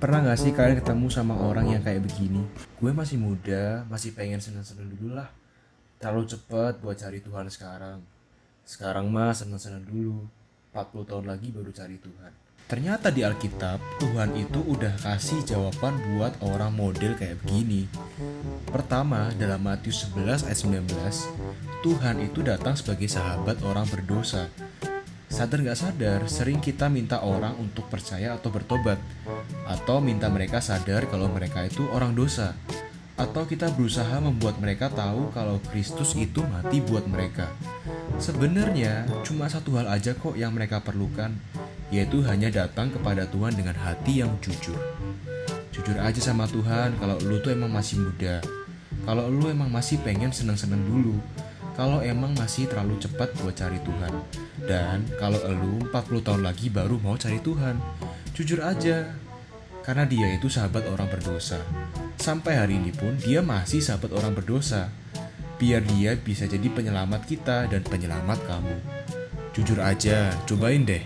Pernah gak sih kalian ketemu sama orang yang kayak begini? Gue masih muda, masih pengen seneng-seneng dulu lah. Terlalu cepet buat cari Tuhan sekarang. Sekarang mah seneng-seneng dulu. 40 tahun lagi baru cari Tuhan. Ternyata di Alkitab, Tuhan itu udah kasih jawaban buat orang model kayak begini. Pertama, dalam Matius 11 ayat 19, Tuhan itu datang sebagai sahabat orang berdosa Sadar gak sadar, sering kita minta orang untuk percaya atau bertobat, atau minta mereka sadar kalau mereka itu orang dosa, atau kita berusaha membuat mereka tahu kalau Kristus itu mati buat mereka. Sebenarnya, cuma satu hal aja kok yang mereka perlukan, yaitu hanya datang kepada Tuhan dengan hati yang jujur. Jujur aja sama Tuhan kalau lu tuh emang masih muda, kalau lu emang masih pengen seneng-seneng dulu, kalau emang masih terlalu cepat buat cari Tuhan. Dan kalau elu 40 tahun lagi baru mau cari Tuhan. Jujur aja, karena dia itu sahabat orang berdosa. Sampai hari ini pun dia masih sahabat orang berdosa. Biar dia bisa jadi penyelamat kita dan penyelamat kamu. Jujur aja, cobain deh.